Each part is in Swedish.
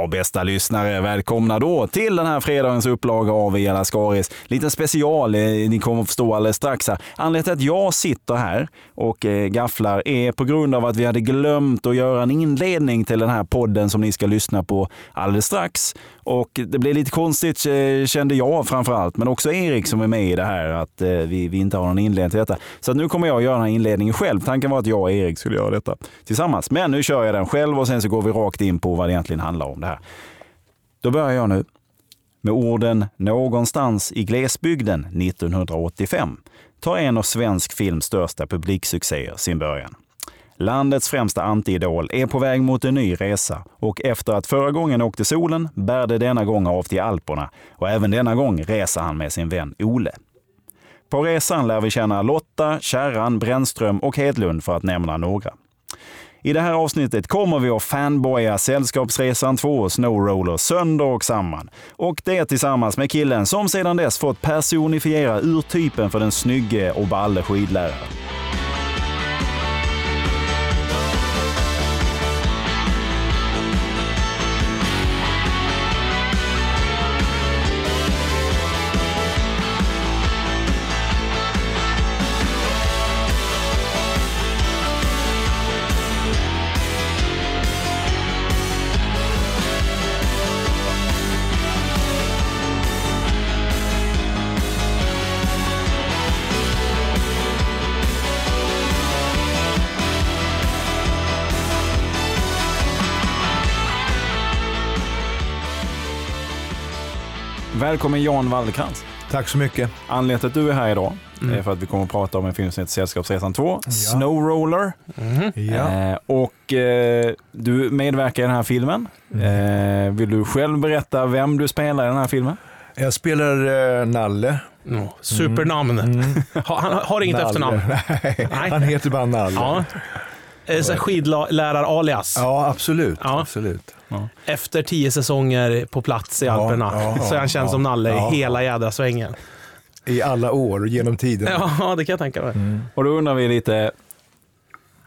Ja, bästa lyssnare, välkomna då till den här fredagens upplaga av Ela Skaris. Liten special, eh, ni kommer att förstå alldeles strax. Här. Anledningen till att jag sitter här och eh, gafflar är på grund av att vi hade glömt att göra en inledning till den här podden som ni ska lyssna på alldeles strax. Och det blev lite konstigt eh, kände jag framför allt, men också Erik som är med i det här, att vi, vi inte har någon inledning till detta. Så nu kommer jag göra den här inledningen själv. Tanken var att jag och Erik skulle göra detta tillsammans. Men nu kör jag den själv och sen så går vi rakt in på vad det egentligen handlar om det här. Då börjar jag nu med orden “Någonstans i glesbygden 1985” tar en av svensk films största publiksuccéer sin början. Landets främsta antiidol är på väg mot en ny resa och efter att förra gången åkte solen bär det denna gång av till Alperna och även denna gång reser han med sin vän Ole. På resan lär vi känna Lotta, Kärran, Brännström och Hedlund för att nämna några. I det här avsnittet kommer vi att fanboya Sällskapsresan 2 Snowroller sönder och samman. Och det tillsammans med killen som sedan dess fått personifiera urtypen för den snygge och balle skidläraren. Välkommen Jan Wallercrantz. Tack så mycket. Anledningen till att du är här idag mm. är för att vi kommer att prata om en film som heter Sällskapsresan 2, ja. Snowroller. Mm. Ja. Eh, och eh, du medverkar i den här filmen. Mm. Eh, vill du själv berätta vem du spelar i den här filmen? Jag spelar eh, Nalle. Oh, supernamn. Mm. Han har inget Nalle. efternamn. Nej, Nej, han heter bara Nalle. Ja. Eh, skidlärar-alias. Ja, absolut. Ja. absolut. Ja. Efter tio säsonger på plats i Alperna ja, så är han känd som Nalle i hela jädra svängen. I alla år, genom tiden. Ja, det kan jag tänka mig. Mm. Och då undrar vi lite,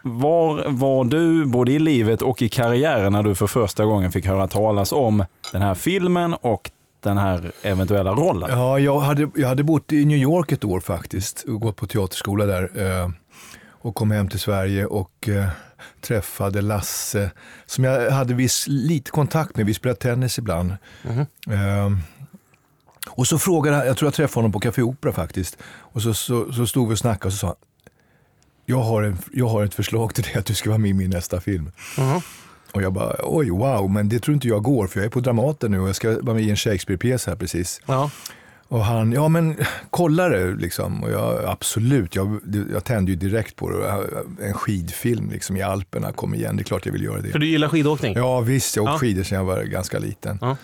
var var du både i livet och i karriären när du för första gången fick höra talas om den här filmen och den här eventuella rollen? Ja, jag hade, jag hade bott i New York ett år faktiskt och gått på teaterskola där. Och kom hem till Sverige och eh, träffade Lasse som jag hade viss lite kontakt med. Vi spelade tennis ibland. Mm. Eh, och så frågade han, jag tror jag träffade honom på Café Opera faktiskt. Och så, så, så stod vi och snackade och så sa han, jag har, en, jag har ett förslag till dig att du ska vara med i min nästa film. Mm. Och jag bara, oj, wow, men det tror inte jag går för jag är på Dramaten nu och jag ska vara med i en Shakespeare-pjäs här precis. Ja. Och han, ja men kolla det liksom. Och jag, absolut, jag, jag tände ju direkt på det. En skidfilm liksom i Alperna, kom igen, det är klart jag vill göra det. För du gillar skidåkning? Ja visst, jag har åkt ja. skidor sedan jag var ganska liten. Ja.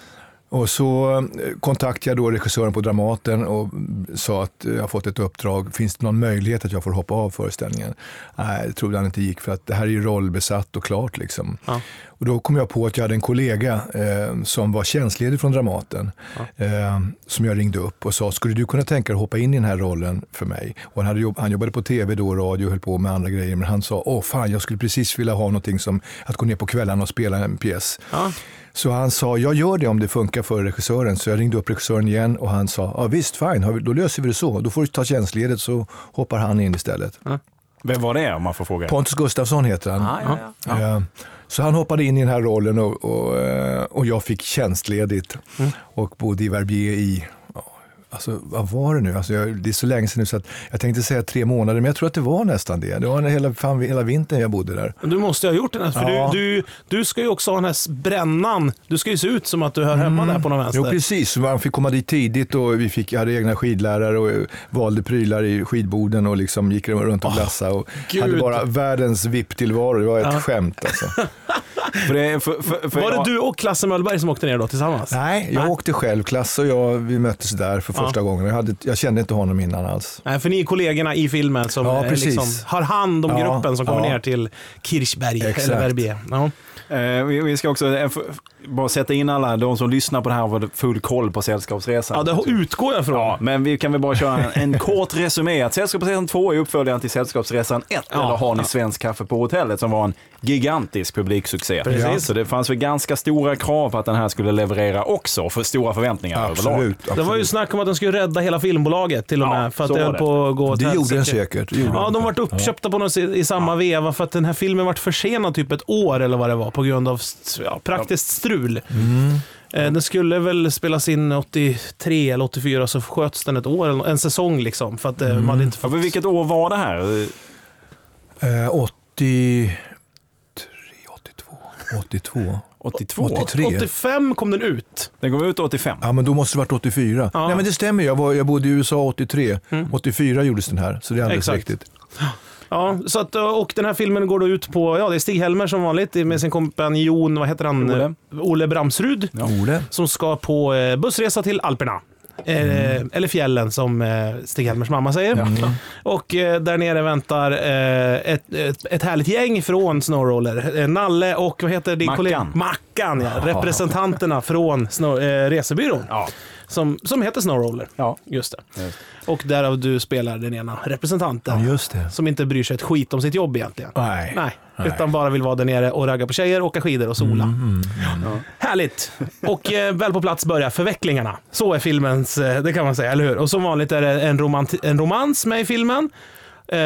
Och så eh, kontaktade jag då regissören på Dramaten och sa att jag har fått ett uppdrag. Finns det någon möjlighet att jag får hoppa av föreställningen? Nej, det trodde han inte gick för att det här är ju rollbesatt och klart. Liksom. Ja. Och då kom jag på att jag hade en kollega eh, som var tjänstledig från Dramaten. Ja. Eh, som jag ringde upp och sa, skulle du kunna tänka dig att hoppa in i den här rollen för mig? Och han, hade jobb, han jobbade på tv då, radio och höll på med andra grejer. Men han sa, åh fan, jag skulle precis vilja ha någonting som att gå ner på kvällarna och spela en pjäs. Ja. Så han sa, jag gör det om det funkar för regissören. Så jag ringde upp regissören igen och han sa, ja visst fine, då löser vi det så. Då får du ta tjänstledigt så hoppar han in istället. Ja. Vem var det om man får fråga? Pontus Gustafsson heter han. Ah, ja, ja. Ja. Så han hoppade in i den här rollen och, och, eh, och jag fick tjänstledigt mm. och bodde i Verbier i Alltså, vad var det nu? Alltså, jag, det är så länge sedan nu så att jag tänkte säga tre månader, men jag tror att det var nästan det. Det var hela, fan, hela vintern jag bodde där. Du måste ha gjort det, för ja. du, du, du ska ju också ha den här brännan. Du ska ju se ut som att du hör hemma mm. där på någon vänster. Jo, precis. Man fick komma dit tidigt och vi fick, hade egna skidlärare och valde prylar i skidboden och liksom gick runt och glassade. Och oh, hade bara världens VIP-tillvaro. Det var ett ja. skämt alltså. för det, för, för, för var det du och Klasse Möllberg som åkte ner då tillsammans? Nej, jag Nej. åkte själv. Klasse och jag, vi möttes där för första ja. gången. Jag, hade, jag kände inte honom innan alls. Nej, för ni är kollegorna i filmen som ja, liksom har hand om gruppen som kommer ner till Kirchberg Exakt. eller Verbier. Eh, vi, vi, ska också, eh, bara sätta in alla de som lyssnar på det här och har full koll på Sällskapsresan. Ja, det utgår jag från. Ja, men vi kan väl bara köra en, en kort resumé. Att Sällskapsresan 2 är uppföljaren till Sällskapsresan 1, Ja. eller Har ni svensk kaffe på hotellet, som var en gigantisk publiksuccé. Precis. Så det fanns väl ganska stora krav på att den här skulle leverera också, för stora förväntningar överlag. Absolut. Det var ju absolut. snack om att den skulle rädda hela filmbolaget till och Ja, med. För att det var höll på att gå åt Det gjorde den säkert. Gjorde Ja, de vart uppköpta på något, i samma veva för att den här filmen vart försenad typ ett år eller vad det var på grund av ja, praktiskt strul. Mm. Eh, Den skulle väl spelas in 83 eller 84 så sköts den ett år, en säsong liksom. För att eh, man hade inte Ja, fått... för vilket år var det här? Eh, 83, 82, 82. 82? 83. 85 kom den ut. Den kom ut 85. Ja, men då måste det varit 84. Ja. Nej, men det stämmer. Jag, var, jag bodde i USA 83. 84 gjordes den här, så det är alldeles Exakt. riktigt. Ja, så att, och den här filmen går då ut på, ja det är Stig-Helmer som vanligt med sin kompanjon, vad heter han? Ole. Ole Bramsrud. Ole. Som ska på eh, bussresa till Alperna. Eh, Eller fjällen som eh, Stig-Helmers mamma säger. Och eh, där nere väntar eh, ett, ett, ett härligt gäng från Snowroller. Eh, Nalle och vad heter din Mackan. kollega? Mackan. Ja. Representanterna från snow, eh, resebyrån. Ja. Som, som heter Snowroller. Ja. Just det. Just. Och därav du spelar den ena representanten. Ja, just det. Som inte bryr sig ett skit om sitt jobb egentligen. Nej. Nej, utan bara vill vara där nere och ragga på tjejer, åka skidor och sola. Härligt! Och eh, väl på plats börjar förvecklingarna. Så är filmens, eh, det kan man säga, eller hur? Och som vanligt är det en, romant- en romans med i filmen. Eh,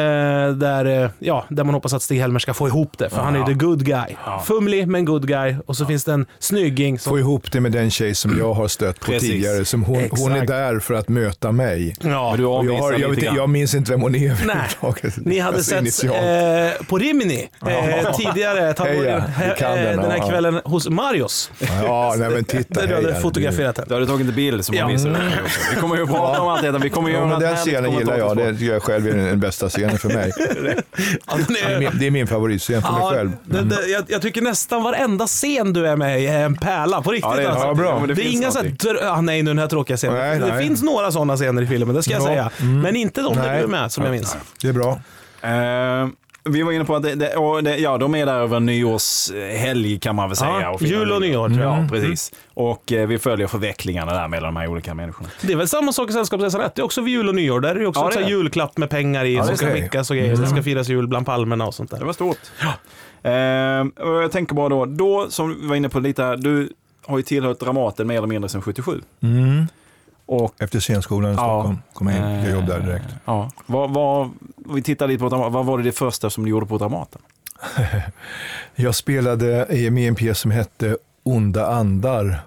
där, eh, ja, där man hoppas att Stig-Helmer ska få ihop det, för han är ju the good guy. Fumlig men good guy. Och så finns det en snygging som... Få ihåg det med den tjej som jag har stött på Precis. tidigare. Som hon, hon är där för att möta mig. Ja. Men du jag, har, jag, vet, jag minns inte vem hon är Nej, ni hade Alltså, sett eh, på Rimini eh, tidigare, Heja, eh, den, den här ja. kvällen hos Marius. Ja, nej men titta. Där du hade fotograferat Du henne. hade tagit en bild som Ja. hon visade. Vi kommer ju att prata om allt detta. Vi kommer Ja, göra men ett den scenen gillar jag. Det tycker jag själv är den bästa scenen för mig. Ja, är det är min favoritscen för mig Ja, själv. det, det, jag, jag tycker nästan varenda scen du är med i är en pärla, på riktigt Ja, det är- alltså. ja, bra. men Det, det är finns inga så här, någonting. dr- ah, nej nu den här tråkiga scenen. Nej, det nej. finns några sådana scener i filmen, det ska jag Ja, säga. Men inte de där Nej. du är med, som jag minns. Det är bra. Eh, vi var inne på att det, det, och det, ja, de är där över nyårshelg kan man väl säga. Ja, och jul och nyår, jag. Ja, precis. Och eh, vi följer förvecklingarna där mellan de här olika människorna. Det är väl samma sak i Sällskapsresan 1. Det är också vid jul och nyår. Där är det också Ja, det är det. julklapp med pengar i det som ska det. skickas och grejer. Det ska firas jul bland palmerna och sånt Det där. var stort. Eh, och jag tänker bara då, då som vi var inne på lite här, du har ju tillhört Dramaten mer eller mindre sedan 77. Mm. Och Efter scenskolan i Stockholm kom jag in. Jag jobbade där direkt. Eh, Ja. Vad, vad, vi tittar lite på Dramaten. Vad var det, det första som du gjorde på Dramaten? Jag spelade med en pjäs som hette Onda andar.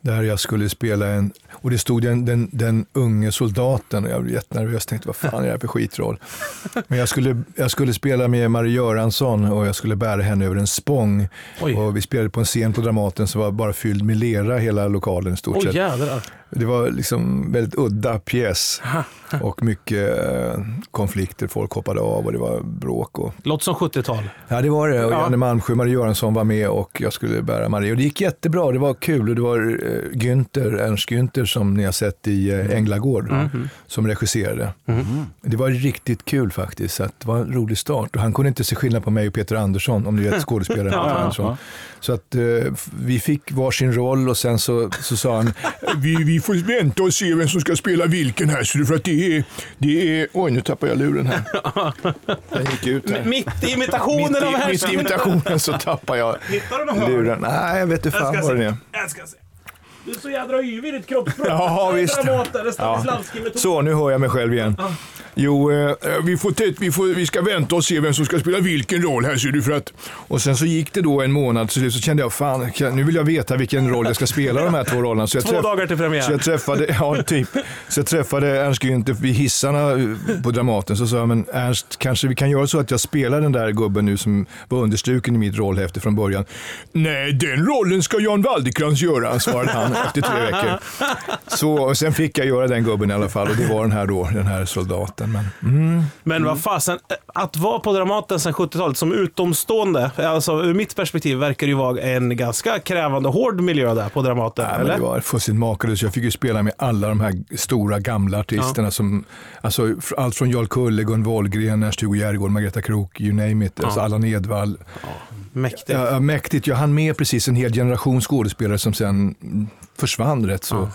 Där jag skulle spela en, och det stod den, den, den unge soldaten och jag blev jättenervös. Tänkte vad fan är det här för skitroll? Men jag skulle, jag skulle spela med Marie Göransson och jag skulle bära henne över en spång. Oj. Och vi spelade på en scen på Dramaten som var bara fylld med lera hela lokalen i stort Oj sett. jädrar. Det var liksom väldigt udda pjäs och mycket eh, konflikter. Folk hoppade av och det var bråk. Och... Låter som 70-tal. Ja, det var det. Och Ja. Janne Malmsjö Marie Göransson var med och jag skulle bära Marie. Och det gick jättebra. Det var kul. Och det var eh, Günther, Ernst Günther som ni har sett i Mm. eh, Änglagård som regisserade. Det var riktigt kul faktiskt. Så det var en rolig start. Och han kunde inte se skillnad på mig och Peter Andersson, om ni vet skådespelaren Ja, Peter Andersson. ja. Så att vi fick varsin roll och sen så, så sa han vi, vi får vänta och se vem som ska spela vilken här. Så för att det är, det är... Oj, nu tappade jag luren här. Den gick ut här. Mitt i imitationen Mitt av här. mitt i imitationen så tappar jag luren. Nej, jag vet inte fan vad det är. Jag ska se. Du är så jädra yvig i ditt kroppsspråk. Ja, visst. Ja. Så, nu hör jag mig själv igen. Jo, eh, vi, får t- vi, får, vi ska vänta och se vem som ska spela vilken roll här ser du. För att, och sen så gick det då en månad så, så kände jag, fan, nu vill jag veta vilken roll jag ska spela de här två rollerna. Så jag Två träff- dagar till premiär. Så jag träffade, ja, typ. Så jag träffade Ernst Günther vid hissarna eh, på Dramaten. Så sa jag, men Ernst, kanske vi kan göra så att jag spelar den där gubben nu som var understruken i mitt rollhäfte från början. Nej, den rollen ska Jan Waldekrans göra, svarade han efter tre veckor. Så, och sen fick jag göra den gubben i alla fall och det var den här då, den här soldaten. Dramaten. Men, mm. Men vad fasen, att vara på Dramaten sedan 70-talet som utomstående, alltså ur mitt perspektiv verkar det ju vara en ganska krävande, hård miljö där på Dramaten. Nej, eller? det var fullständigt makalöst. Jag fick ju spela med alla de här stora gamla artisterna. Som, alltså, allt från Jarl Kulle, Gun Wollgren, Ernst-Hugo Järegård, Margareta Krook, you name it. Alltså, Allan Edwall. Mäktigt. Ja, mäktigt. Jag hann med precis en hel generation skådespelare som sen försvann rätt så,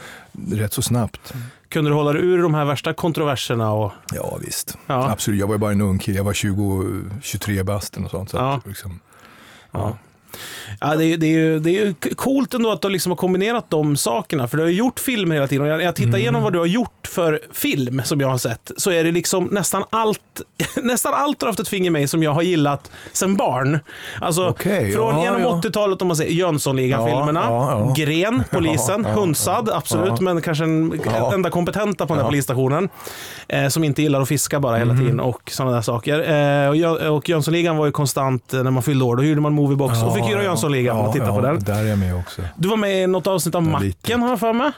rätt så snabbt. Kunde du hålla dig ur de här värsta kontroverserna? Och... Ja visst, Ja. absolut. Jag var ju bara en ung kille. Jag var 20, 23 bast och sånt. Så Ja. att, liksom, Ja. Ja, det, är, det, är ju, det är coolt ändå att du liksom har kombinerat de sakerna. För du har ju gjort filmer hela tiden. Och jag, jag tittar Mm. igenom vad du har gjort för film som jag har sett. Så är det liksom nästan allt, nästan allt du har haft ett finger med som jag har gillat sen barn. Alltså Okej, från ja, genom ja. 80-talet om man säger Jönssonligan-filmerna. Ja. Gren, polisen, Hunsad, absolut. Men kanske den enda kompetenta på den här polisstationen. Eh, som inte gillar att fiska bara hela Mhm. tiden och sådana där saker. Eh, och, och Jönssonligan var ju konstant eh, när man fyllde år. Då hyrde man Moviebox och fick hyra Jönssonligan och titta på den. Där är jag med också. Du var med i något avsnitt av Ja, Macken lite. har jag för mig.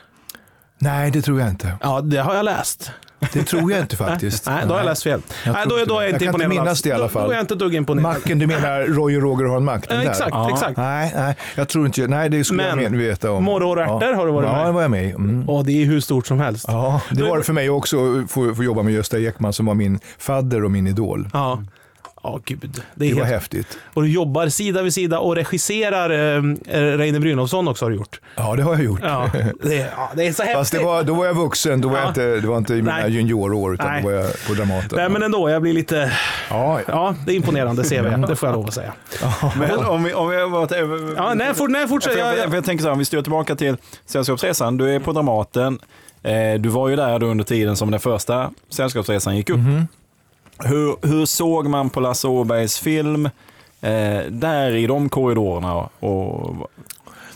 Nej, det tror jag inte. Ja, det har jag läst. Det tror jag inte faktiskt. Nej, då har jag läst fel. Jag Nej, då, då är jag inte Jag kan inte minnas det i alla Då, fall. då är jag inte dugg imponerad. Macken, du menar Roy och Roger har en Ja, där? exakt, Ja. exakt. Nej, nej, jag tror inte Nej, det skulle jag Men, men, veta om. Morror och ärtor har du varit ja, med. Ja, det var jag med mm. Och det är hur stort som helst. Ja, det var det för mig också att få, få jobba med Gösta Ekman som var min fadder och min idol. Ja. Ja, gud. Det är Det var helt... häftigt. Och du jobbar sida vid sida och regisserar eh, Reine Brynolfsson också har du gjort. Ja, det har jag gjort. Ja, det, är- ja, det är så häftigt. Fast det var, då var jag vuxen, då var Ja. jag inte, det var inte i mina Nej. juniorår utan Nej. då var jag på Dramaten. Nej, men ändå, jag blir lite... ja, ja. Det är imponerande CV, det får jag lov att säga. Men om vi, om vi Ja, nej, fort, nej fortsätt. För jag, Jag, jag, jag tänker så här, om vi styr tillbaka till Sällskapsresan. Du är på Dramaten. Eh, du var ju där då under tiden som den första Sällskapsresan gick upp. Mhm. Hur, hur såg man på Lasse Åbergs film eh, där i de korridorerna? Och,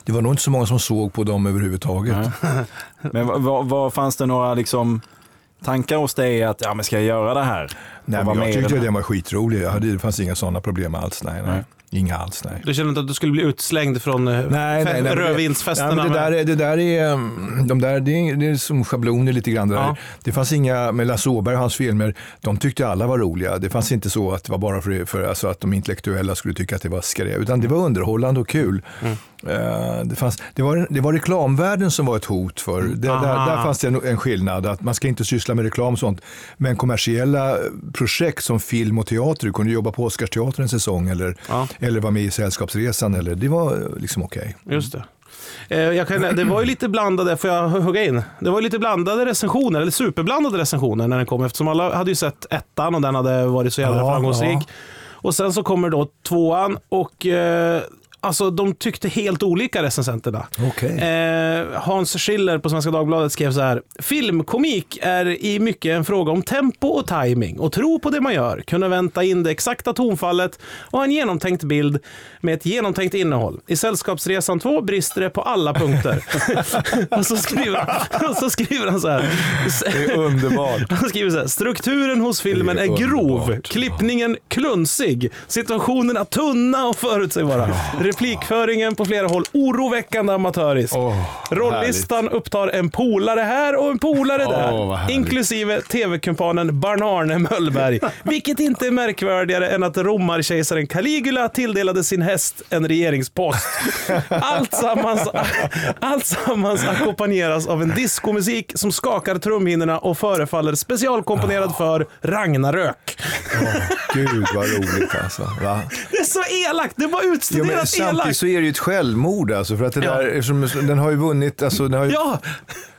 Det var nog inte så många som såg på dem överhuvudtaget. Nej. men vad, fanns det några liksom, tankar hos dig att ja, men ska jag göra det här? Nej, jag tyckte den här? den var skitrolig. Jag hade, det fanns inga sådana problem alls. Nej, nej. Nej. Inga alls, nej. du kände inte att du skulle bli utslängd från eh, Nej, nej, nej, rödvinsfesterna? Nej, det, där är, det där är, mm, de där, det är, det är som schabloner lite grann. Det, där. Ja. det fanns inga, med Lasse Åberg och hans filmer, de tyckte alla var roliga. Det fanns inte så att det var bara för, för alltså att de intellektuella skulle tycka att det var skräp, utan det var underhållande och kul. Mm. Eh, det, fanns, det, var, det var reklamvärlden som var ett hot för. Det, där, Aha. där fanns det en, en skillnad, att man ska inte syssla med reklam och sånt. Men kommersiella projekt som film och teater, du kunde jobba på Oscarsteatern en säsong eller, Ja. eller vara med i Sällskapsresan, eller, det var liksom okej. Just det. Eh, kan, det var ju lite blandade, får jag hugga in? Det var ju lite blandade recensioner, eller superblandade recensioner när den kom eftersom alla hade ju sett ettan och den hade varit så jävla Ja, framgångsrik. ja. Och sen så kommer då tvåan och eh, alltså de tyckte helt olika recensenterna. Okej. Eh, Hans Schiller på Svenska Dagbladet skrev så här. Filmkomik är i mycket en fråga om tempo och timing och tro på det man gör, kunna vänta in det exakta tonfallet och ha en genomtänkt bild med ett genomtänkt innehåll. I Sällskapsresan 2 brister det på alla punkter. och, så skriver, han- och så skriver han så här. Det är underbart. Han skriver så här, strukturen hos filmen är, är grov, klippningen klunsig, situationerna tunna och förutsägbara, replikföringen på flera håll oroväckande amatörisk. Åh, Rollistan upptar en polare här och en polare där, härligt. inklusive tv-kumpanen Barn-Arne Möllberg. Vilket inte är märkvärdigare än att romarkejsaren Caligula tilldelade sin häst en regeringspost. Allt sammans, allt sammans ackompanjeras av en diskomusik som skakar trumhinnorna och förefaller specialkomponerad för Ragnarök. Gud vad roligt alltså. Va? Det är så elakt, det var utstuderat samtidigt så är det ju ett självmord alltså. För att det Ja. där, eftersom den har ju vunnit, alltså, den har ju, Ja,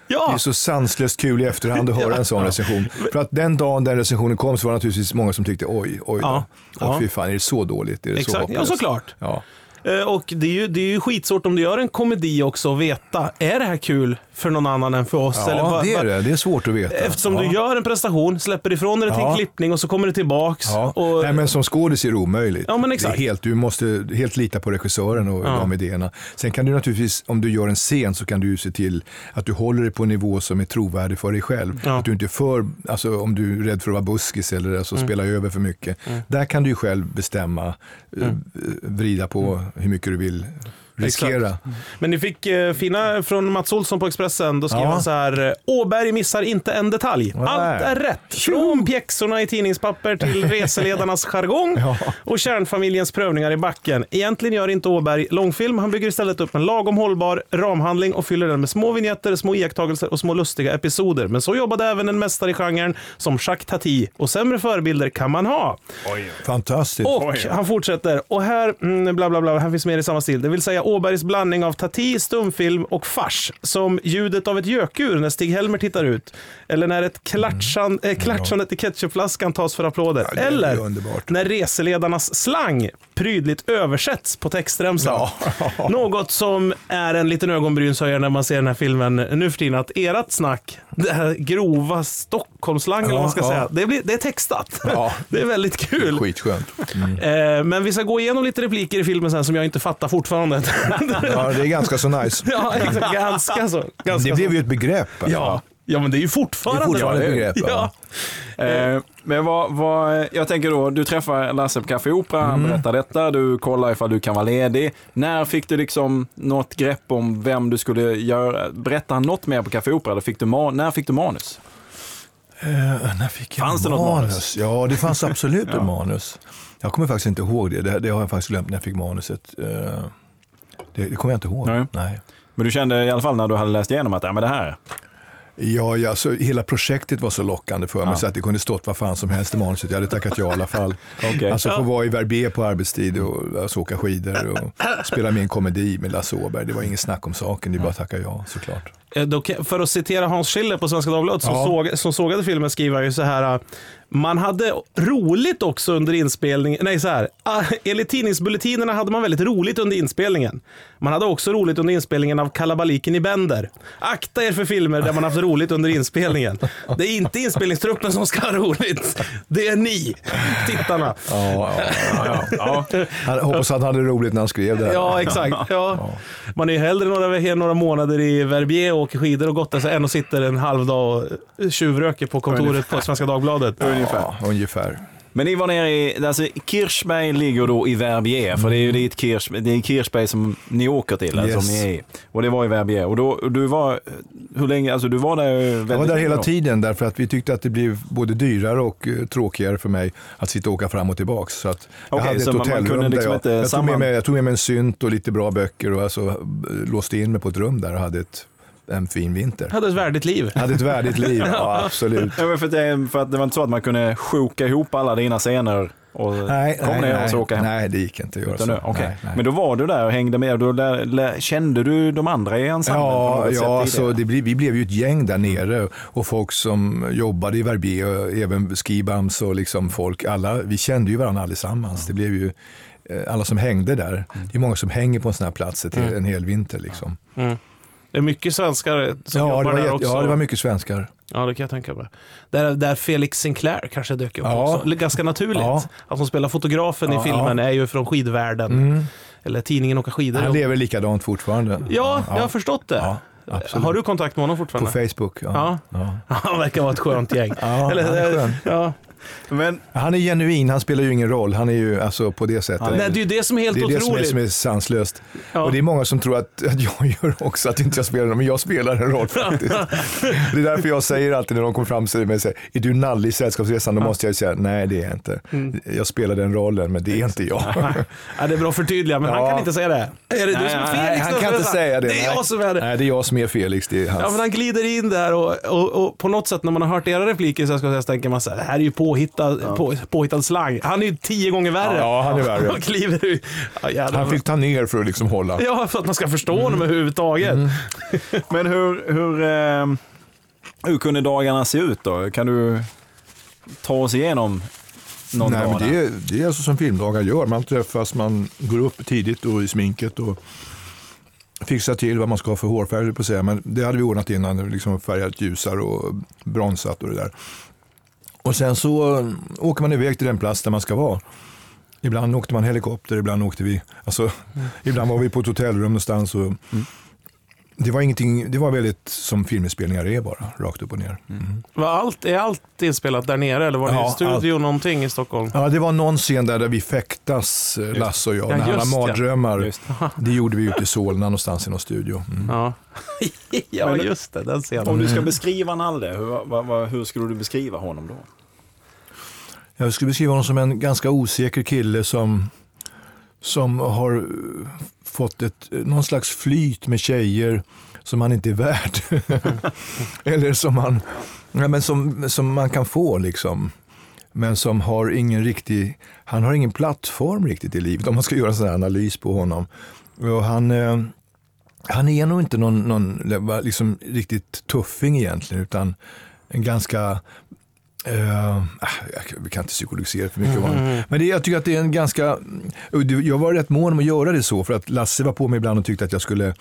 Det ja. är så sanslöst kul i efterhand att höra en sån recension. För att den dagen den recensionen kom så var det naturligtvis många som tyckte oj, oj då. Ja. Ja. fy fan, är det så dåligt? Är det så Exakt, ja hopplöst? såklart. Ja. Eh, Och det är, ju, det är ju skitsvårt om du gör en komedi också att veta, är det här kul för någon annan än för oss? Eller ja, vad- det är det. Det är svårt att veta. Eftersom ja. du gör en prestation, släpper ifrån dig till en Ja. klippning och så kommer det tillbaks. Ja. Och, Nej, men som skådis är det omöjligt. Ja, men exakt. Det är helt, du måste helt lita på regissören och Ja. de idéerna. Sen kan du naturligtvis, om du gör en scen så kan du ju se till att du håller dig på en nivå som är trovärdig för dig själv. Ja. Att du inte är för, alltså om du är rädd för att vara buskis eller alltså Mm. spela över för mycket. Där kan du ju själv bestämma, eh, vrida på hur mycket du vill riskera. Exakt. Men ni fick eh, fina från Mats Olsson på Expressen. Då skrev Ja. han så här. eh, Åberg missar inte en detalj. Nej. Allt är rätt. Från pjäxorna i tidningspapper till reseledarnas jargong Ja. och kärnfamiljens prövningar i backen. Egentligen gör inte Åberg långfilm. Han bygger istället upp en lagom hållbar ramhandling och fyller den med små vignetter, små iakttagelser och små lustiga episoder. Men så jobbade även en mästare i genren som Jacques Tati. Och sämre förebilder kan man ha. Fantastiskt. Och han fortsätter. Och här, mm, bla bla bla, här finns mer i samma stil. Det vill säga Åbergs blandning av Tati, stumfilm och fars. Som ljudet av ett gökur när Stig-Helmer tittar ut. Eller när ett klatschan, äh, klatschandet i ketchupflaskan tas för applåder. är Eller när reseledarnas slang prydligt översätts på textremsan. Något som är en liten ögonbrynshöjare när man ser den här filmen nu för tiden. Att ert snack, det här grova Stockholmslang eller vad man ska Ja, ja. säga, det, blir, det är textat. Ja. Det är väldigt kul. Skitskönt. Mm. Eh, men vi ska gå igenom lite repliker i filmen sen som jag inte fattar fortfarande. Ja, det är ganska så nice. ja, exakt. Ganska så. Ganska Det blev så. ju ett begrepp. alltså. Ja. ja, men det är ju fortfarande, Det är fortfarande ett begrepp, Ja. ja. Eh, men vad, vad, jag tänker då, du träffar Lasse på Café Opera, han Mm. berättar detta, du kollar ifall du kan vara ledig. När fick du liksom något grepp om vem du skulle göra? Berättar han något mer på Café Opera? Eller fick du när fick du manus? Eh, när fick jag Fanns det något manus? Ja, det fanns absolut ett manus. Jag kommer faktiskt inte ihåg det. det. Det har jag faktiskt glömt när jag fick manuset. Eh, Det, det kommer jag inte ihåg. Nej. Nej. Men du kände i alla fall när du hade läst igenom att ja, men det här, Ja, ja så hela projektet var så lockande för mig Ja. så att det kunde stått vad fan som helst i manuset. Jag hade tackat ja i alla fall. Okej. Alltså få vara i Verbier på arbetstid och alltså, åka skidor och spela med en komedi med Lasse Åberg. Det var ingen snack om saken, det är bara att tacka ja såklart. Eh, För att citera Hans Schiller på Svenska Dagbladet som, Ja. såg, som sågade filmen skriver ju så här. eh, Man hade roligt också under inspelningen. Nej, så här. ah, Enligt tidningsbulletinerna hade man väldigt roligt under inspelningen. Man hade också roligt under inspelningen av Kalabaliken i Bender. Akta er för filmer där man haft roligt under inspelningen. Det är inte inspelningstruppen som ska ha roligt. Det är ni, tittarna. Ja, ja, ja, ja. Han hoppas att han hade roligt när han skrev det här. Ja, exakt. Ja. Man är ju hellre några, några månader i Verbier åker skidor och gottar sig än och sitter en halv dag och tjuvröker på kontoret på Svenska Dagbladet. Ja, ungefär. Men ni var nere i, alltså Kirchberg ligger då i Verbier, för det är ju dit Kirch, det är Kirchberg som ni åker till, alltså, Yes. som ni är i. Och det var i Verbier. Och då, du var, hur länge, alltså du var där väldigt Jag var där hela då? tiden därför att vi tyckte att det blev både dyrare och eh, tråkigare för mig att sitta och åka fram och tillbaks. Så att jag Okej, hade ett hotellrum liksom där jag, jag, tog samman- med mig, jag tog med mig en synt och lite bra böcker och alltså, eh, låste in mig på ett rum där och hade ett, en fin vinter. Hade ett värdigt liv. Hade ett värdigt liv, ja, absolut. Ja, för, att det, för att det var inte så att man kunde sjoka ihop alla dina scener och Nej, kom nej, ner och så åka hem? nej, det gick inte att göra Utan så. nu- okej. Nej, nej. Men då var du där och hängde med. Då lär, lär, kände du de andra i ensemblen? Ja, ja så det, bli- vi blev ju ett gäng där nere och folk som jobbade i Verbier, och även skibams och liksom folk, alla, vi kände ju varandra allesammans. Det blev ju eh, alla som hängde där. Det är många som hänger på en sån här plats ett, Mm. en hel vinter. Liksom. Mm. Det är mycket svenskar som Ja, jobbar där också. ja, det var mycket svenskar. Ja, det kan jag tänka mig. Där, där Felix Sinclair kanske dök upp Ja. också. Ganska naturligt. Ja. Att som spelar fotografen Ja, i filmen är ju från skidvärlden. Mm. Eller tidningen Åka skidor. Han lever likadant fortfarande. Ja, jag har förstått det. Absolut. har du kontakt med honom På fortfarande? Facebook. Ja. Ja. Ja. Han verkar vara ett skönt gäng. Ja, Eller, han är skön. ja. Men Han är genuin, han spelar ju ingen roll. Han är ju alltså på det sättet. Nej, det är ju det som är helt det är det som är, otroligt. som är sanslöst. Ja. Och det är många som tror att, att jag gör också, att inte jag spelar men jag spelar en roll faktiskt. det är därför jag säger alltid när de kommer fram till mig och säger, är du nalle i Sällskapsresan? Då måste jag säga, nej det är jag inte. Mm. Jag spelar den rollen, men det är inte jag. Ja, det är bra att förtydliga, men han Ja. kan inte säga det. Är det du Nej, som är Felix? han kan inte säga det. Det är jag som är det. Nej, det är jag som är Felix. Det är hans. Ja, men han glider in där och, och, och på något sätt när man har hört era repliker så, ska jag tänker man så här, det här är ju påhittad, på, påhittad slang. Han är ju tio gånger värre. Ja, han är värre. Och kliver ut. Ja. Han fick ta ner för att liksom hålla. Ja, för att man ska förstå honom Mm. överhuvudtaget. Men hur, hur, eh, hur kunde dagarna se ut då? Kan du ta oss igenom någon Nej, dag? men det, är, det är alltså som filmdagar gör. Man träffas, man går upp tidigt och i sminket och fixar till vad man ska ha för hårfärg, på säga. Men det hade vi ordnat innan, liksom färgat ljusare och bronsat och det där. Och sen så eh, åker man iväg till den plats där man ska vara. Ibland åkte man helikopter, ibland åkte vi, alltså, ibland var vi på ett hotellrum någonstans och det var ingenting, det var väldigt som filminspelningar är bara, rakt upp och ner. Mm. Var allt, är allt inspelat där nere eller var det Ja, studio allt. någonting i Stockholm? Ja, det var någon scen där, där vi fäktas, eh, Lasse och jag, Ja, när han har det. mardrömmar. Just Det gjorde vi ute i Solna någonstans i någon studio. Mm. Ja, ja Men- just det. Den scenen. Om du ska beskriva Nalle, hur, hur skulle du beskriva honom då? Jag skulle beskriva honom som en ganska osäker kille som, som har fått ett, någon slags flyt med tjejer som han inte är värd. Eller som, han, ja, men som, som man kan få liksom. Men som har ingen riktig, han har ingen plattform riktigt i livet om man ska göra en sån här analys på honom. Och han, eh, han är nog inte någon, någon liksom, riktigt tuffing egentligen utan en ganska Uh, vi kan inte psykologisera för mycket. om honom. Men det, jag tycker att det är en ganska... Jag var rätt mån om att göra det så för att Lasse var på mig ibland och tyckte att jag skulle...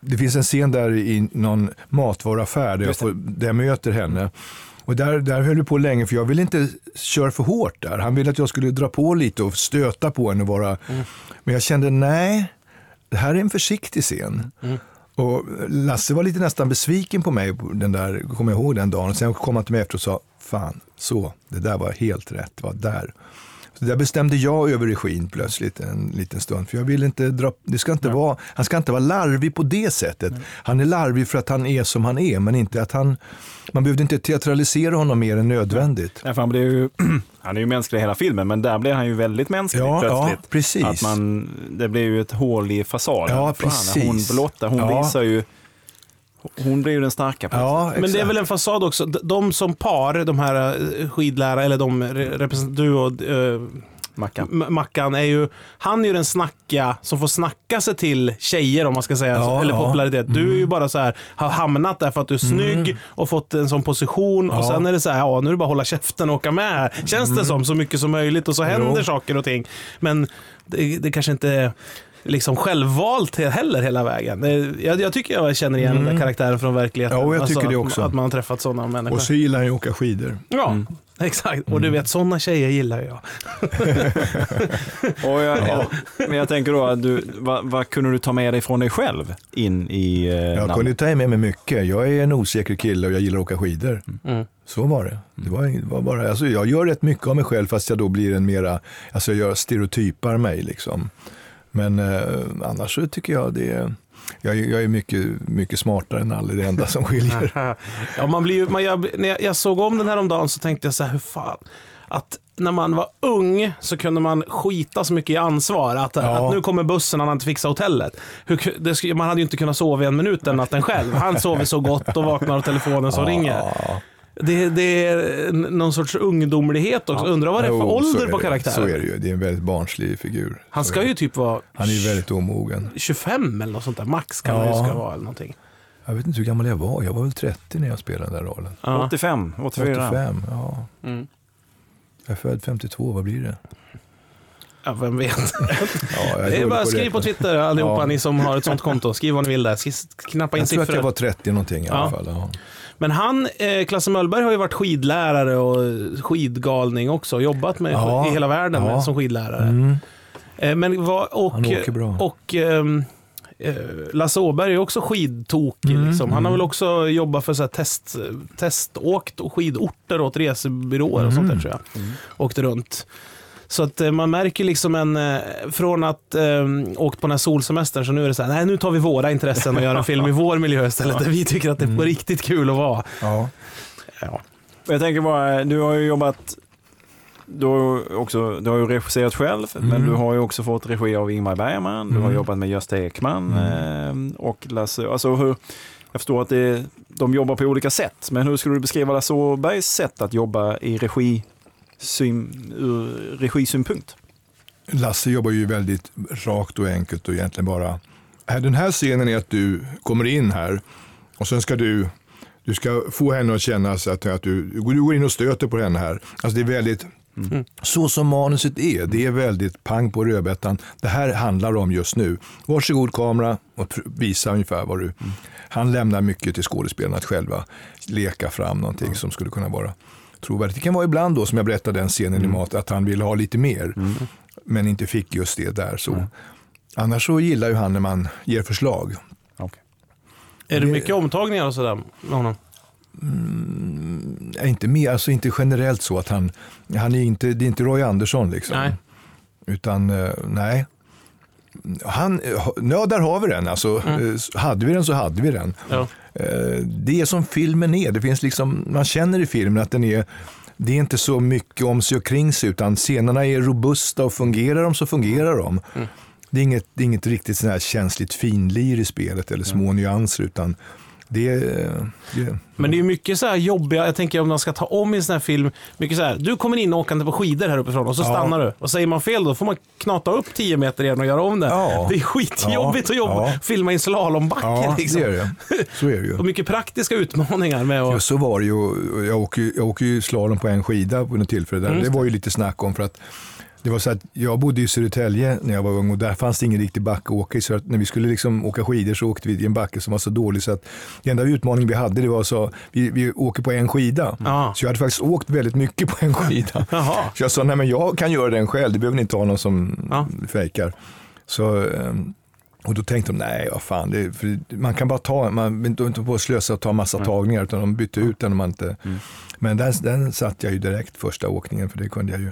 Det finns en scen där i någon matvaruaffär där jag, får, där jag möter henne. Och där, där höll vi på länge för jag ville inte köra för hårt där. Han ville att jag skulle dra på lite och stöta på henne och vara... Men jag kände nej, det här är en försiktig scen. Och Lasse var lite nästan besviken på mig, den där, kommer jag ihåg den dagen. Sen kom han till mig efter och sa, fan, så, det där var helt rätt, det var där. Så där bestämde jag över regin plötsligt en liten stund. För jag vill inte dra, det ska inte vara, han ska inte vara larvig på det sättet. Han är larvig för att han är som han är, men inte att han, man behövde inte teatralisera honom mer än nödvändigt. Ja, för han, blir ju, han är ju mänsklig i hela filmen, men där blir han ju väldigt mänsklig Ja, ja, plötsligt. precis. Att man, det blir ju ett hål i fasaden. Ja, för han. precis. Hon blotta, hon Ja. visar ju, hon blir ju den starka. På Ja, Men det är väl en fasad också. De- som par, de här eh, skidlärare, eller de du och eh, Mackan. Mackan, är ju, han är ju den snacka som får snacka sig till tjejer om man ska säga Ja, eller ja. Mm. popularitet. Du är ju bara så här, har hamnat där för att du är snygg och fått en sån position och Ja. sen är det så här, ja nu är det bara att hålla käften och åka med. Känns det som så mycket som möjligt och så händer Mm. Jo. saker och ting. Men det, det kanske inte är liksom självvalt he- heller hela vägen. Jag, jag tycker jag känner igen den där karaktären från verkligheten. Mm. Ja, och jag tycker att, det också. Att man har träffat sådana människor. Och så gillar han ju att åka skidor. Ja, exakt. Och du vet, sådana tjejer gillar jag. Och jag, ja. Men jag tänker då, du, vad, vad kunde du ta med dig från dig själv in i eh, Jag namnet? kunde ta med mig mycket. Jag är en osäker kille och jag gillar att åka skidor. Mm. Så var det. det, var, det var bara, alltså jag gör rätt mycket av mig själv fast jag då blir en mera, alltså jag gör stereotypar mig liksom. Men eh, annars så tycker jag det är, jag, är- jag är mycket, mycket smartare än alla, det enda som skiljer. Ja, man blir ju, man, jag, när jag, såg om den här om dagen så tänkte jag så här, hur fan. Att när man var ung så kunde man skita så mycket i ansvar. Att, Ja. att nu kommer bussen, han har inte fixat hotellet. Hur, det, man hade ju inte kunnat sova i en minut den natten själv. Han sover så gott och vaknar av telefonen som ringer. Ja, Det, det är någon sorts ungdomlighet också. Undrar vad det är för jo, ålder är på karaktären. Så är det ju, det är en väldigt barnslig figur. Han ska ju typ vara Han är ju väldigt omogen. 25 eller något sånt där. Max kan han ju Ja. ska vara eller någonting. Jag vet inte hur gammal jag var, jag var väl 30 när jag spelade den där rollen. Ja. 85, 84. 85, ja. Mm. Jag är född 52, vad blir det? Ja, vem vet. Ja, jag Det är bara att skriv på. Twitter allihopa Ja. ni som har ett sånt konto. Skriv vad ni vill där. Knappa in Jag tror att siffror. jag var 30 någonting i Ja. alla fall. Men han, eh, Klasse Möllberg har ju varit skidlärare och skidgalning också. Jobbat med Ja. i hela världen med, Ja. som skidlärare. Mm. Eh, men vad, och, Han åker bra. och ehm, eh, Lasse Åberg är också skidtokig. Mm, liksom. Han har mm. väl också jobbat för så här test, teståkt och skidorter åt resebyråer och sånt där Mm. tror jag. Åkt runt. Så att eh, man märker liksom en, eh, från att eh, åkt på den här solsemestern så nu är det så här, nej nu tar vi våra intressen och gör en film i vår miljö istället. Där vi tycker att det är Mm. riktigt kul att vara. Ja. Ja. Jag tänker bara, du har ju jobbat, du har ju, också, du har ju regisserat själv, men Mm. du har ju också fått regi av Ingmar Bergman, du har Mm. jobbat med Gösta Ekman Mm. och Lasse, alltså hur, jag förstår att det, de jobbar på olika sätt, men hur skulle du beskriva Lasse Åbergs sätt att jobba i regi, syn, ur regisynpunkt? Lasse jobbar ju väldigt rakt och enkelt och egentligen bara, den här scenen är att du kommer in här och sen ska du du ska få henne att känna så att, att du, du går in och stöter på henne här. Alltså det är väldigt, Mm. så som manuset är, det är väldigt pang på rödbetan. Det här handlar om just nu. Varsågod kamera och visa ungefär vad du... Han lämnar mycket till skådespelarna att själva leka fram någonting som skulle kunna vara trovärdigt. Det kan vara ibland då, som jag berättade den scenen i Mat, att han vill ha lite mer. Men inte fick just det där. Så. Annars så gillar ju han när man ger förslag. Okej. Är det Det- mycket omtagningar och sådär med honom? Mm, inte mer, alltså inte generellt så att han, han är inte, det är inte Roy Andersson liksom. Nej. Utan eh, nej. Han, eh, ja, där har vi den. Alltså, Mm. eh, Hade vi den så hade vi den. Ja. Eh, Det är som filmen är. Det finns liksom, man känner i filmen att den är det är inte så mycket om sig och kring sig utan scenerna är robusta och fungerar de så fungerar de. Mm. Det, är inget, det är inget riktigt sån här känsligt finlir i spelet eller små nyanser utan det är... Det, Men det är mycket så här jobbiga, jag tänker om man ska ta om i en sån här film, mycket så här, du kommer in åkande på skidor här uppifrån och så Ja. stannar du. Och säger man fel då får man knata upp 10 meter igen och göra om det. Ja. Det är skitjobbigt att jobba, Ja. filma i en slalombacke. ja, liksom. det är det. Så är det ju. Och mycket praktiska utmaningar med att... Ja, så var det ju. Jag åker, jag åker ju slalom på en skida på något tillfälle. Där. Mm. Det var ju lite snack om för att det var så att jag bodde i Södertälje när jag var ung och där fanns det ingen riktig backe att åka i. Så att när vi skulle liksom åka skidor så åkte vi i en backe som var så dålig så att den enda utmaning vi hade det var så vi, vi åker på en skida. Ja. Så jag hade faktiskt åkt väldigt mycket på en skida. Så jag sa, nej men jag kan göra den själv, det behöver ni inte ha någon som Ja. fejkar. Så, ehm, och då tänkte de, nej vad fan, det, man kan bara ta, man vill inte på att slösa och ta massa tagningar utan de bytte ut den om man inte. Men den, den satt jag ju direkt första åkningen för det kunde jag ju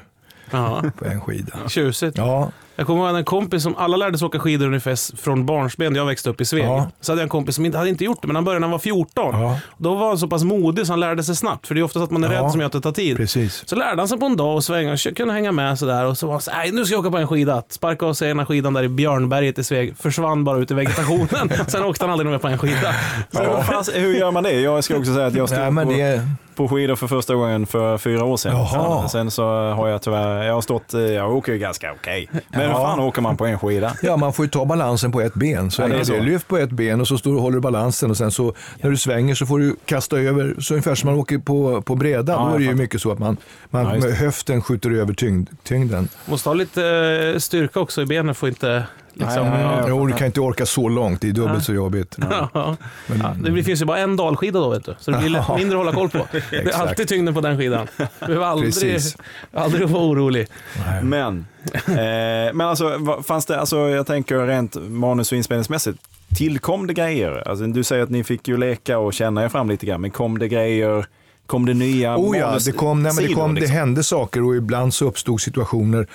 Ja. på en skida. Tjusigt. Ja, Jag kommer ihåg en kompis som alla lärde sig åka skidor ungefär från barnsben. Jag växte upp i Sveg. Ja. Så hade jag en kompis som inte hade inte gjort det, men han började när han var 14. Ja. Då var han så pass modig så han lärde sig snabbt. För det är ofta så att man är Ja. rädd som gör att det tar tid. precis. Så lärde han sig på en dag och svänga, och kunde hänga med sådär. Och så var han så här, "Nej, nu ska jag åka på en skida. Sparkade av sig ena skidan där i Björnberget i Sveg. Försvann bara ut i vegetationen. Sen åkte han aldrig mer på en skida. Så fan, hur gör man det? Jag ska också säga att jag stod Nej, men på, det, på skidor för första gången för fyra år sedan. Jaha. Sen, så har jag tyvärr, jag har stått, eh, jag åker ju ganska okej. Men hur fan åker man på en skida? ja, man får ju ta balansen på ett ben. Så Ja, det är så. Lyft på ett ben och så står du och håller balansen och sen så när du svänger så får du kasta över, så ungefär som man åker på, på brädan. Ja, Då är det ju mycket så att man, man Ja, med höften skjuter över tyngd, tyngden. Måste ha lite eh, styrka också i benen. Får inte liksom... Nej, nej, nej. Jo, du kan inte orka så långt, det är dubbelt så jobbigt. Ja. Men, Ja, det finns ju bara en dalskida då, vet du. så det blir mindre att hålla koll på. Det är alltid tyngden på den skidan. Du behöver aldrig, aldrig vara orolig. Men, eh, men alltså, fanns det, alltså, jag tänker rent manus och inspelningsmässigt, tillkom det grejer? Alltså, du säger att ni fick ju leka och känna er fram lite grann, men kom det grejer, kom det nya Oh ja, det, kom, nej, men det, kom, det liksom? hände saker och ibland så uppstod situationer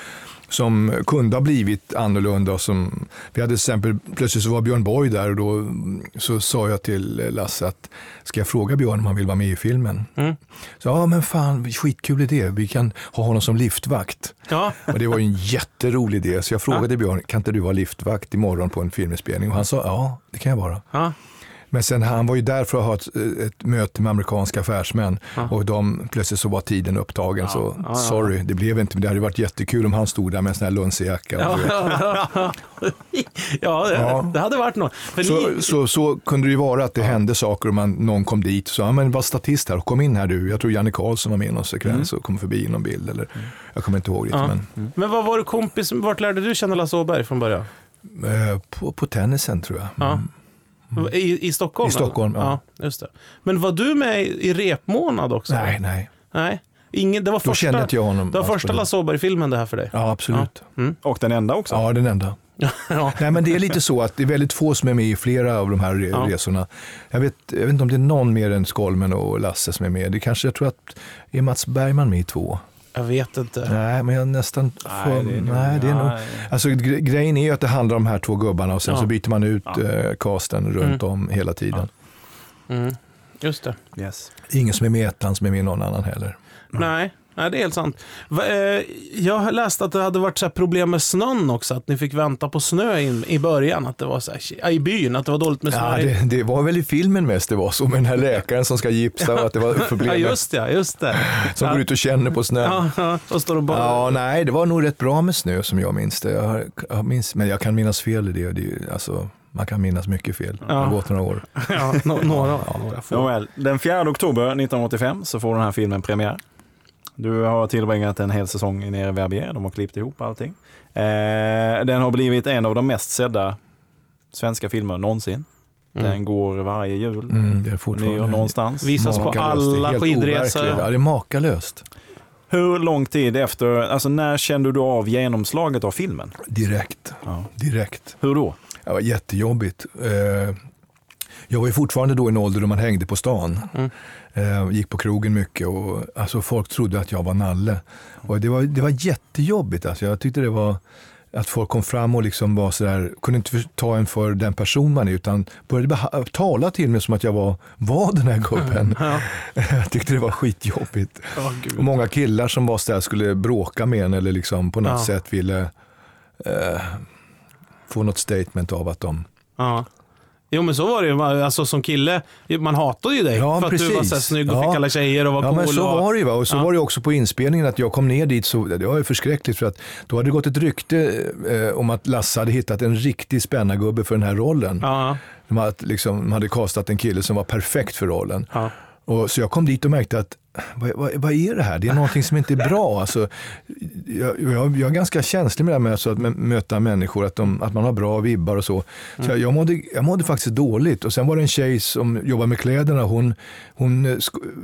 som kunde ha blivit annorlunda. Som, vi hade till exempel, plötsligt så var Björn Borg där och då så sa jag till Lasse att ska jag fråga Björn om han vill vara med i filmen? Mm. Så, ja men fan, skitkul idé, vi kan ha honom som liftvakt. Ja, Och det var ju en jätterolig idé, så jag frågade Björn, kan inte du vara liftvakt imorgon på en filminspelning? Och han sa, ja det kan jag vara. ja. Men sen han var ju där för att ha ett, ett möte med amerikanska affärsmän och de, plötsligt så var tiden upptagen. så ja, ja. sorry, det blev inte. Men det hade varit jättekul om han stod där med en sån här luncejacka. Ja, ja, ja. ja, det, Ja. det hade varit något. Så, ni, så, så kunde det ju vara att det hände saker och man, någon kom dit och sa, ja, men var statist här, kom in här du. Jag tror Janne Karlsson var med i någon sekvens och kom förbi i någon bild. Eller, Jag kommer inte ihåg riktigt. Ja. Men, men vad var du kompis, vart lärde du känna Lasse Åberg från början? eh, på, på tennisen tror jag. Ja. I, I Stockholm? Mm. I Stockholm, eller? ja. just det. Men var du med i repmånad också? Nej, nej. Nej. Ingen, det var Då första, kände inte jag honom. det var första det. Lasse Åberg-filmen det här för dig? Ja, absolut. Och den enda också? Ja, den enda. ja. Nej, men det är lite så att det är väldigt få som är med i flera av de här re- Ja. resorna. Jag vet, jag vet inte om det är någon mer än Skolmen och Lasse som är med. Det kanske, jag tror att, är Mats Bergman med i två? Jag vet inte. Nej, men jag nästan... Nej, får- det är nog- nej, det är nog, nej. alltså, gre- grejen är ju att det handlar om de här två gubbarna och sen Ja. så byter man ut Ja. eh, casten runt om hela tiden. Mm. Just det. Yes. Ingen som är med i ettan som är med i någon annan heller. Nej. Nej, det är helt sant. Va, eh, jag har läst att det hade varit så här problem med snön också, att ni fick vänta på snö in, i början, att det var så här, ja, i byn, att det var dåligt med snö. Ja, det, det var väl i filmen mest det var så med den här läkaren som ska gipsa och att det var problem ja, just det, just det. som ja. går ut och känner på snön. Ja, ja, och står och bara... Ja, nej, det var nog rätt bra med snö som jag minns det. Jag, jag minns, men jag kan minnas fel i det. det alltså, man kan minnas mycket fel. Det Ja. har gått några år. Ja, några, några få. Nåväl, den 4 oktober 1985 så får den här filmen premiär. Du har tillbringat en hel säsong nere i Verbier. De har klippt ihop allting. Eh, den har blivit en av de mest sedda svenska filmer någonsin. Mm. Den går varje jul. Mm, det är fortfarande någonstans. Visas på alla skidresor. Ja, det är makalöst. Hur lång tid efter, alltså när kände du av genomslaget av filmen? Direkt. Ja. Direkt. Hur då? Det var jättejobbigt. Jag var ju fortfarande då i en ålder då man hängde på stan. Mm. Eh, gick på krogen mycket och alltså, folk trodde att jag var nalle. Och det var, det var jättejobbigt. Alltså. Jag tyckte det var att folk kom fram och liksom var sådär, kunde inte ta en för den person man är utan började tala till mig som att jag var, var den här gubben. Ja. Jag tyckte det var skitjobbigt. Oh, och många killar som var sådär skulle bråka med en eller liksom på något ja. sätt ville eh, få något statement av att de ja. Jo men så var det ju. Alltså, som kille, man hatade ju dig ja, för precis. att du var så snygg och ja. fick alla tjejer och var ja, cool. Men så och... var det ju. Va? Och så ja. var det också på inspelningen att jag kom ner dit. Så, det var ju förskräckligt för att då hade det gått ett rykte eh, om att Lasse hade hittat en riktig spännargubbe för den här rollen. Ja. De, hade, liksom, de hade kastat en kille som var perfekt för rollen. Ja. Och, så jag kom dit och märkte att vad, vad, vad, är det här? Det är någonting som inte är bra. Alltså, jag, jag, jag är ganska känslig med det här med alltså, att möta människor, att, de, att man har bra vibbar och så. så mm. jag, mådde, jag mådde faktiskt dåligt. Och sen var det en tjej som jobbar med kläderna. Hon, hon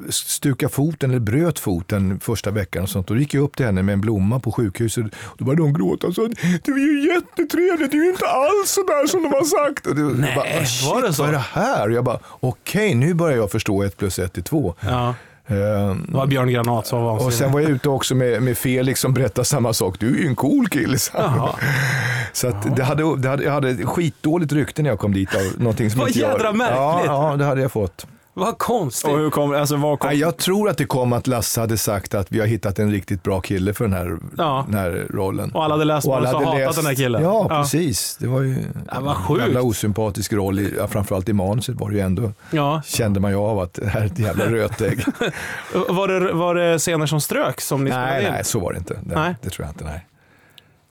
stukade foten, eller bröt foten första veckan. Och sånt. Då gick jag upp till henne med en blomma på sjukhuset. Då började hon gråta och sa det är ju jättetrevligt, det är ju inte alls så där som de har sagt. Och det, Nej, bara, var det så? Vad är det här? Och jag bara, okej, okay, nu börjar jag förstå ett plus ett är två. Ja. Det var Björn Granat som var Och sen var jag ute också med, med Felix som berättade samma sak. Du är ju en cool kille. Så det hade, det hade, jag hade skitdåligt rykte när jag kom dit. Av någonting som Vad jädra jag, märkligt. Ja, ja, det hade jag fått. Vad konstigt. Och hur kom, alltså, vad kom... Jag tror att det kom att Lasse hade sagt att vi har hittat en riktigt bra kille för den här, ja. den här rollen. Och alla hade läst och alla hade hatat läst... den här killen. Ja, ja, precis. Det var ju ja, en jävla osympatisk roll. I, framförallt i manuset var det ju ändå, ja. kände man ju av att det här är ett jävla rötägg. var, det, var det scener som strök som ni Nej, nej, så var det inte. Det, nej. det tror jag inte. Nej.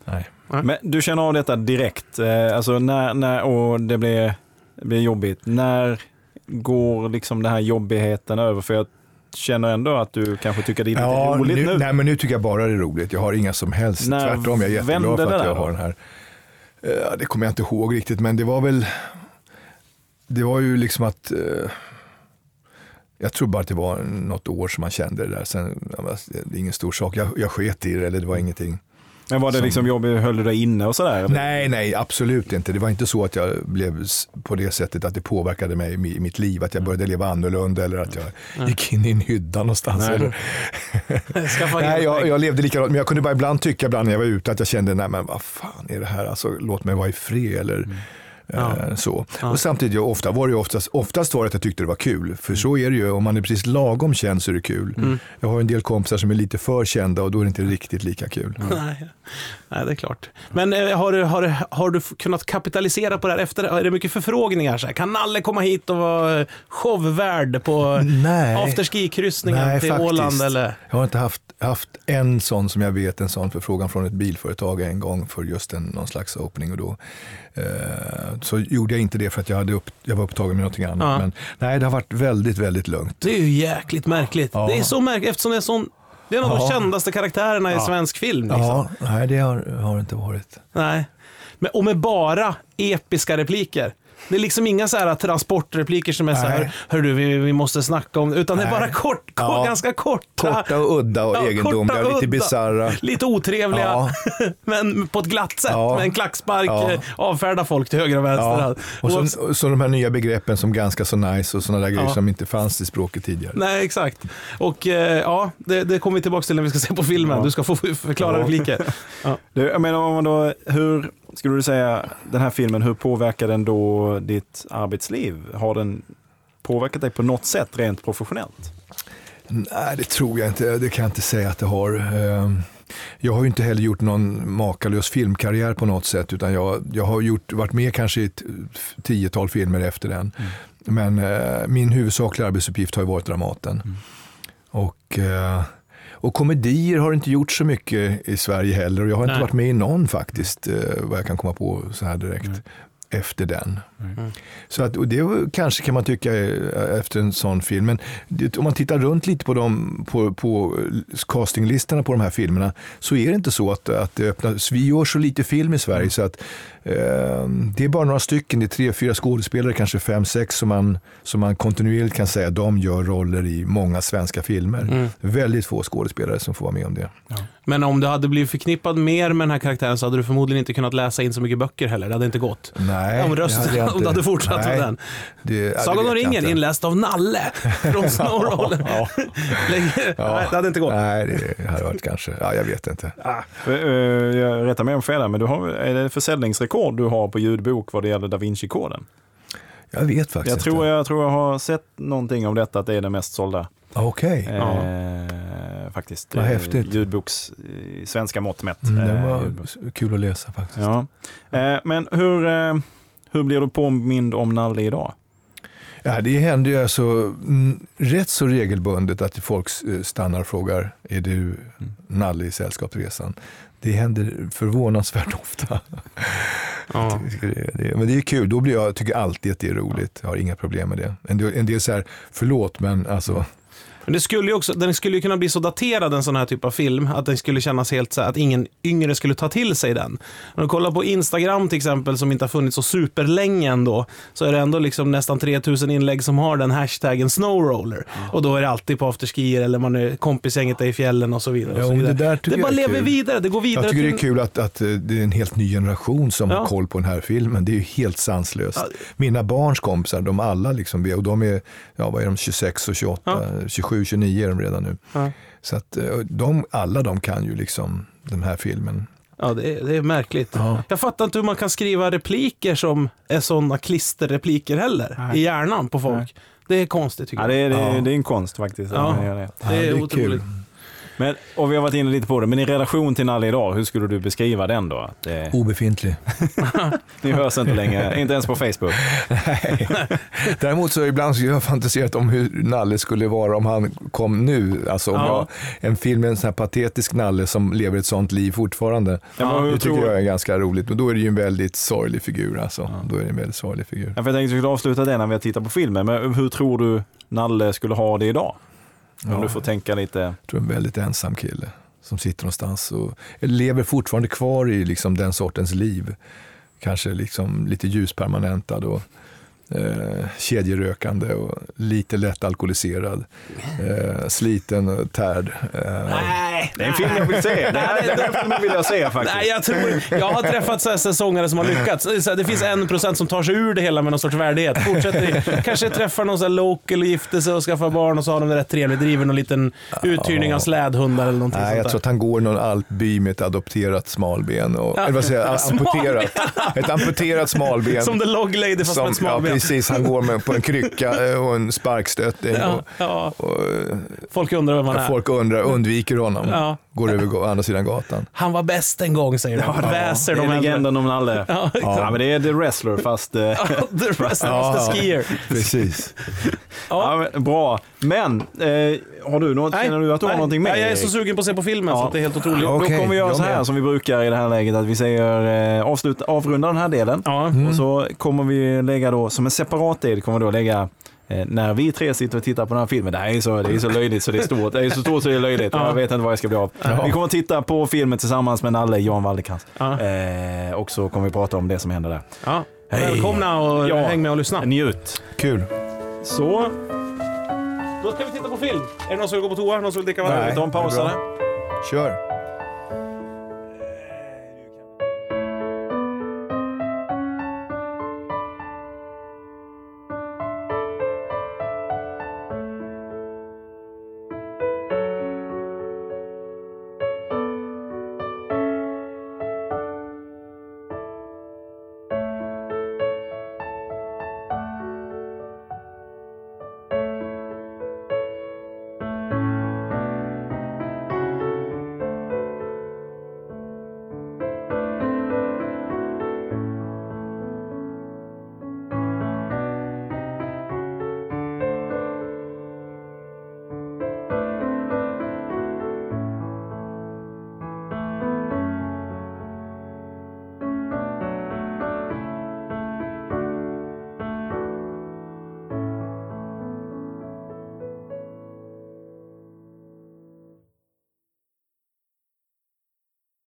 nej. Men du känner av detta direkt, eh, alltså när, när och det blir, det blir jobbigt. När går liksom den här jobbigheten över? För jag känner ändå att du kanske tycker det är lite ja, roligt nu, nu. Nej, men nu tycker jag bara det är roligt. Jag har inga som helst, När tvärtom. Jag är jätteglad för att jag har den här. Uh, det kommer jag inte ihåg riktigt, men det var väl, det var ju liksom att uh, jag tror bara att det var något år som man kände det där. Sen, det är ingen stor sak. Jag, jag sket i det, eller det var ingenting. Men var det som... liksom jobbigt, höll du dig inne och sådär? Nej, nej, absolut inte. Det var inte så att jag blev på det sättet att det påverkade mig i mitt liv, att jag började leva annorlunda eller att jag mm. gick in i en hydda någonstans. Nej, nej jag, jag, levde likadant, men jag kunde bara ibland tycka ibland när jag var ute att jag kände, nej men vad fan är det här, alltså, låt mig vara i fred. Eller, mm. Ja. Eh, så. Ja. Och samtidigt, ofta var det oftast, oftast var det att jag tyckte det var kul. För mm. så är det ju, om man är precis lagom känd så är det kul. Mm. Jag har en del kompisar som är lite för kända och då är det inte riktigt lika kul. Mm. Nej. Nej, det är klart. Men eh, har, du, har, har du kunnat kapitalisera på det här efter? Är det mycket förfrågningar? Så här, kan Nalle komma hit och vara showvärd på afterski-kryssningen till faktiskt. Åland? Eller? Jag har inte haft, haft en sån som jag vet, en sån förfrågan från ett bilföretag en gång för just en, någon slags opening. Och då, eh, så gjorde jag inte det för att jag, hade upp, jag var upptagen med någonting annat. Ja. Men nej, det har varit väldigt, väldigt lugnt. Det är ju jäkligt märkligt. Ja. Det är så märkligt eftersom det är sån det är en av de kändaste karaktärerna i svensk film. Liksom. Ja, nej det har, har det inte varit. Nej. Men, och med bara episka repliker. Det är liksom inga så här transportrepliker som är så här, hör du, vi, vi måste snacka om, utan Nej. det är bara kort, kort ja. ganska korta. Korta och udda och ja, egendomliga, korta, lite bisarra. Lite otrevliga, ja. men på ett glatt sätt. Ja. Med en klackspark ja. Eh, avfärda folk till höger och vänster. Ja. Och så, så de här nya begreppen som ganska så nice och sådana där grejer som inte fanns i språket tidigare. Nej, exakt. Och eh, ja, det, det kommer vi tillbaka till när vi ska se på filmen. Du ska få förklara repliker. Du, jag menar, om man då, hur skulle du säga, den här filmen, hur påverkar den då ditt arbetsliv? Har den påverkat dig på något sätt rent professionellt? Nej, det tror jag inte. Det kan jag inte säga att det har. Ehm, jag har ju inte heller gjort någon makalös filmkarriär på något sätt, utan jag, jag har gjort, varit med kanske i ett tiotal filmer efter den. Mm. Men eh, min huvudsakliga arbetsuppgift har varit Dramaten. Mm. Och eh, och komedier har inte gjort så mycket i Sverige heller och jag har Nej. inte varit med i någon faktiskt, eh, vad jag kan komma på så här direkt. Nej efter den. Mm. Så att, och det kanske kan man tycka efter en sån film. Men det, om man tittar runt lite på, dem, på, på castinglistorna på de här filmerna så är det inte så att, att det öppnas. Vi gör så lite film i Sverige så att Eh, det är bara några stycken, det är tre, fyra skådespelare, kanske fem, sex som man, som man kontinuerligt kan säga de gör roller i många svenska filmer. Mm. Väldigt få skådespelare som får vara med om det. Men om du hade blivit förknippad mer med den här karaktären så hade du förmodligen inte kunnat läsa in så mycket böcker heller. Det hade inte gått. Nej, om rösten, om du hade fortsatt Nej, med den. Det, ja, Sagan om ringen, inläst av Nalle från Snowrollen. Ja. Nej, det hade inte gått. Nej, det hade varit kanske, ja jag vet inte. Uh, jag rättar mig om fel där, men du har, är det försäljningsrekord du har på ljudbok vad det gäller Da Vinci-koden? Jag vet faktiskt Jag tror inte. jag, tror jag har sett någonting om detta, att det är den mest sålda. Okej, Eh, faktiskt. Vad Eh, häftigt. Ljudboks, i svenska mått mätt. mm, det Eh, var ljudbok. kul att läsa faktiskt. Ja. Eh, men hur, eh, hur blir du påmind om Nalle idag? Ja, det händer ju alltså mm, rätt så regelbundet att folk eh, stannar och frågar, är du Nalle i Sällskapsresan? Det händer förvånansvärt ofta. Ja. Men det är kul, då blir jag, tycker jag alltid att det är roligt. Jag har inga problem med det. En del, en del så här, förlåt men alltså, Men det skulle ju också, den skulle ju kunna bli så daterad en sån här typ av film att den skulle kännas helt så här, att ingen yngre skulle ta till sig den. Om du kollar på Instagram till exempel som inte har funnits så superlänge ändå så är det ändå liksom nästan 3000 inlägg som har den hashtaggen snowroller. Och då är det alltid på afterskier eller man är kompisgänget är i fjällen och så vidare. Och Ja, så vidare. det där tycker det bara lever kul. vidare, det går vidare jag tycker det är kul att, att eh, det är en helt ny generation som Ja. har koll på den här filmen. Det är ju helt sanslöst. Mina barns kompisar, de alla liksom, och de är, ja vad är de, 26 och 28, 27, 29 är de redan nu. Ja. Så att eh, de, alla de kan ju liksom den här filmen. Ja, det är, det är märkligt. Ja. Jag fattar inte hur man kan skriva repliker som är sådana klisterrepliker heller Nej. i hjärnan på folk. Det är konstigt tycker Ja, det, jag. är, det, är, det är en konst faktiskt. Ja. man gör det. Det är otroligt. Men, och vi har varit inne lite på det, men i relation till Nalle idag, hur skulle du beskriva den då? Det, Obefintlig. ni hörs inte längre, inte ens på Facebook. Nej. Däremot så ibland så har jag fantiserat om hur Nalle skulle vara om han kom nu. Alltså om Ja. jag, en film med en sån här patetisk Nalle som lever ett sånt liv fortfarande. Ja, men det tycker tror- jag är ganska roligt. Och då är det ju en väldigt sorglig figur. Alltså. Då är det en väldigt sorglig figur. Ja, för jag tänkte att vi skulle avsluta det när vi har tittat på filmen, men hur tror du Nalle skulle ha det idag? Om Ja. du får tänka lite. Jag tror en väldigt ensam kille som sitter någonstans och lever fortfarande kvar i liksom den sortens liv. Kanske liksom lite ljuspermanentad och eh, kedjerökande och lite lätt alkoholiserad. Eh, sliten och tärd. Eh, Nej, Det är en film jag vill se. Det här, den här filmen vill jag se faktiskt. Nej, jag, tror, jag har träffat så här säsongare som har lyckats. Så här, Det finns en procent som tar sig ur det hela med någon sorts värdighet. Fortsätter, kanske träffar någon så här local och gifter sig och skaffar barn och så har de det rätt trevligt. Driver någon liten uthyrning av slädhundar eller någonting Nej, jag tror sånt att han går någon alpby med ett adopterat smalben. Och, Ja. eller vad säger jag, amputerat. Ett amputerat smalben. där. Som The Log Lady fast med ett ja, smalben. Precis, han går med på en krycka eh, och en sparkstötting. Ja, Och, ja. och, eh, Folk undrar vem han är. folk undrar, undviker honom. Ja. Går över andra sidan gatan. Han var bäst en gång säger de. Väser det de är legenden om Nalle. Ja, Ja, men det är The Wrestler fast... eh, The rest Ja, of the skier. Precis. ja, men, bra. Men, eh, har du något, känner du att du har nej, någonting med? nej, Jag är så sugen på att se på filmen Ja. så att det är helt otroligt. Då, då Okej, kommer vi göra så här som vi brukar i det här läget, att vi säger eh, avslut, avrunda den här delen. Ja. Och så kommer vi lägga då, som en separat del, kommer vi då lägga när vi tre sitter och tittar på den här filmen, det här är så, det är så löjligt så det är stort. Det är så stort så det är löjligt. Ja. Jag vet inte vad jag ska bli av. Vi kommer att titta på filmen tillsammans med Nalle, Jan Waldekrans. Ja. Eh, och så kommer vi prata om det som händer där. Ja. Hej. Välkomna och Ja. häng med och lyssna. Njut! Kul. Så, Då ska vi titta på film. Är det någon som vill gå på toa? Någon som vill dricka vatten? Nej. vi tar en paus eller? Kör.